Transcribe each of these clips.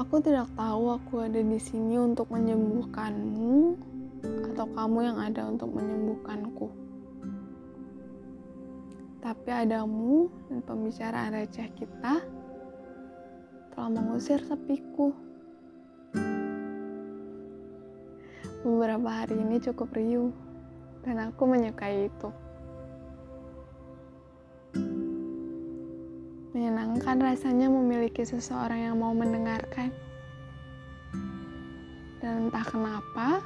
Aku tidak tahu aku ada di sini untuk menyembuhkanmu atau kamu yang ada untuk menyembuhkanku. Tapi adamu dan pembicaraan receh kita telah mengusir sepiku. Beberapa hari ini cukup riuh dan aku menyukai itu. Menyenangkan rasanya memiliki seseorang yang mau mendengarkan. Dan entah kenapa,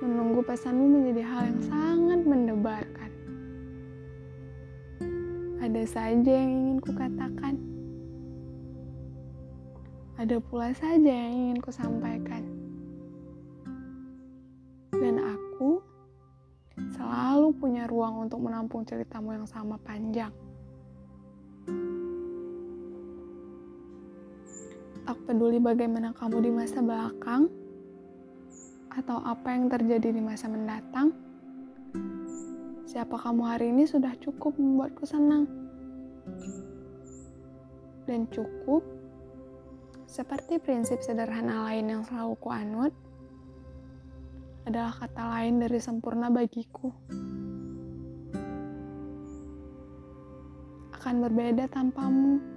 menunggu pesanmu menjadi hal yang sangat mendebarkan. Ada saja yang ingin kukatakan. Ada pula saja yang ingin kusampaikan. Dan aku selalu punya ruang untuk menampung ceritamu yang sama panjang. Tak peduli bagaimana kamu di masa belakang atau apa yang terjadi di masa mendatang, siapa kamu hari ini sudah cukup membuatku senang. Dan cukup, seperti prinsip sederhana lain yang selalu kuanut, adalah kata lain dari sempurna bagiku. Akan berbeda tanpamu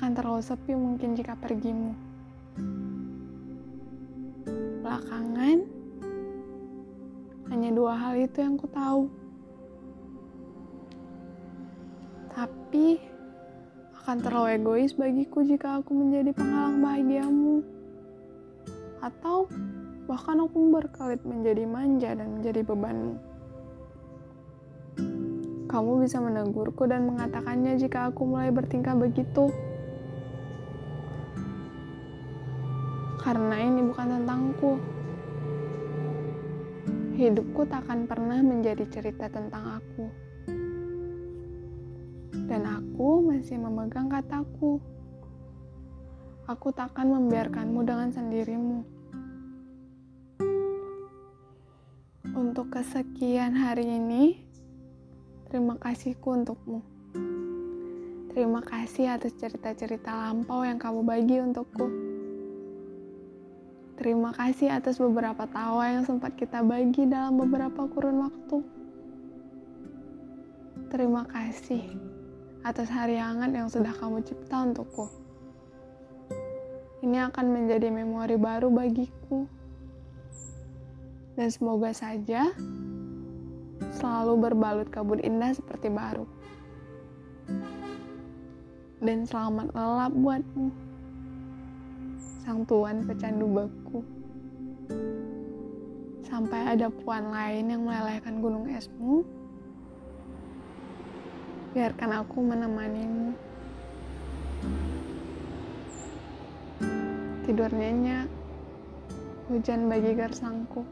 akan terlalu sepi mungkin jika pergimu. Belakangan, hanya dua hal itu yang ku tahu. Tapi, akan terlalu egois bagiku jika aku menjadi penghalang bahagiamu. Atau, bahkan aku berkelit menjadi manja dan menjadi bebanmu. Kamu bisa menegurku dan mengatakannya jika aku mulai bertingkah begitu. Karena ini bukan tentangku. Hidupku takkan pernah menjadi cerita tentang aku. Dan aku masih memegang kataku. Aku takkan membiarkanmu dengan sendirimu. Untuk kesekian hari ini, terima kasihku untukmu. Terima kasih atas cerita-cerita lampau yang kamu bagi untukku. Terima kasih atas beberapa tawa yang sempat kita bagi dalam beberapa kurun waktu. Terima kasih atas hari hangat yang sudah kamu cipta untukku. Ini akan menjadi memori baru bagiku. Dan semoga saja selalu berbalut kabut indah seperti baru. Dan selamat lelap buatmu sang tuan pecandu beku. Sampai ada puan lain yang melelehkan gunung esmu, biarkan aku menemanimu. Tidur nyenyak, hujan bagi gersangku.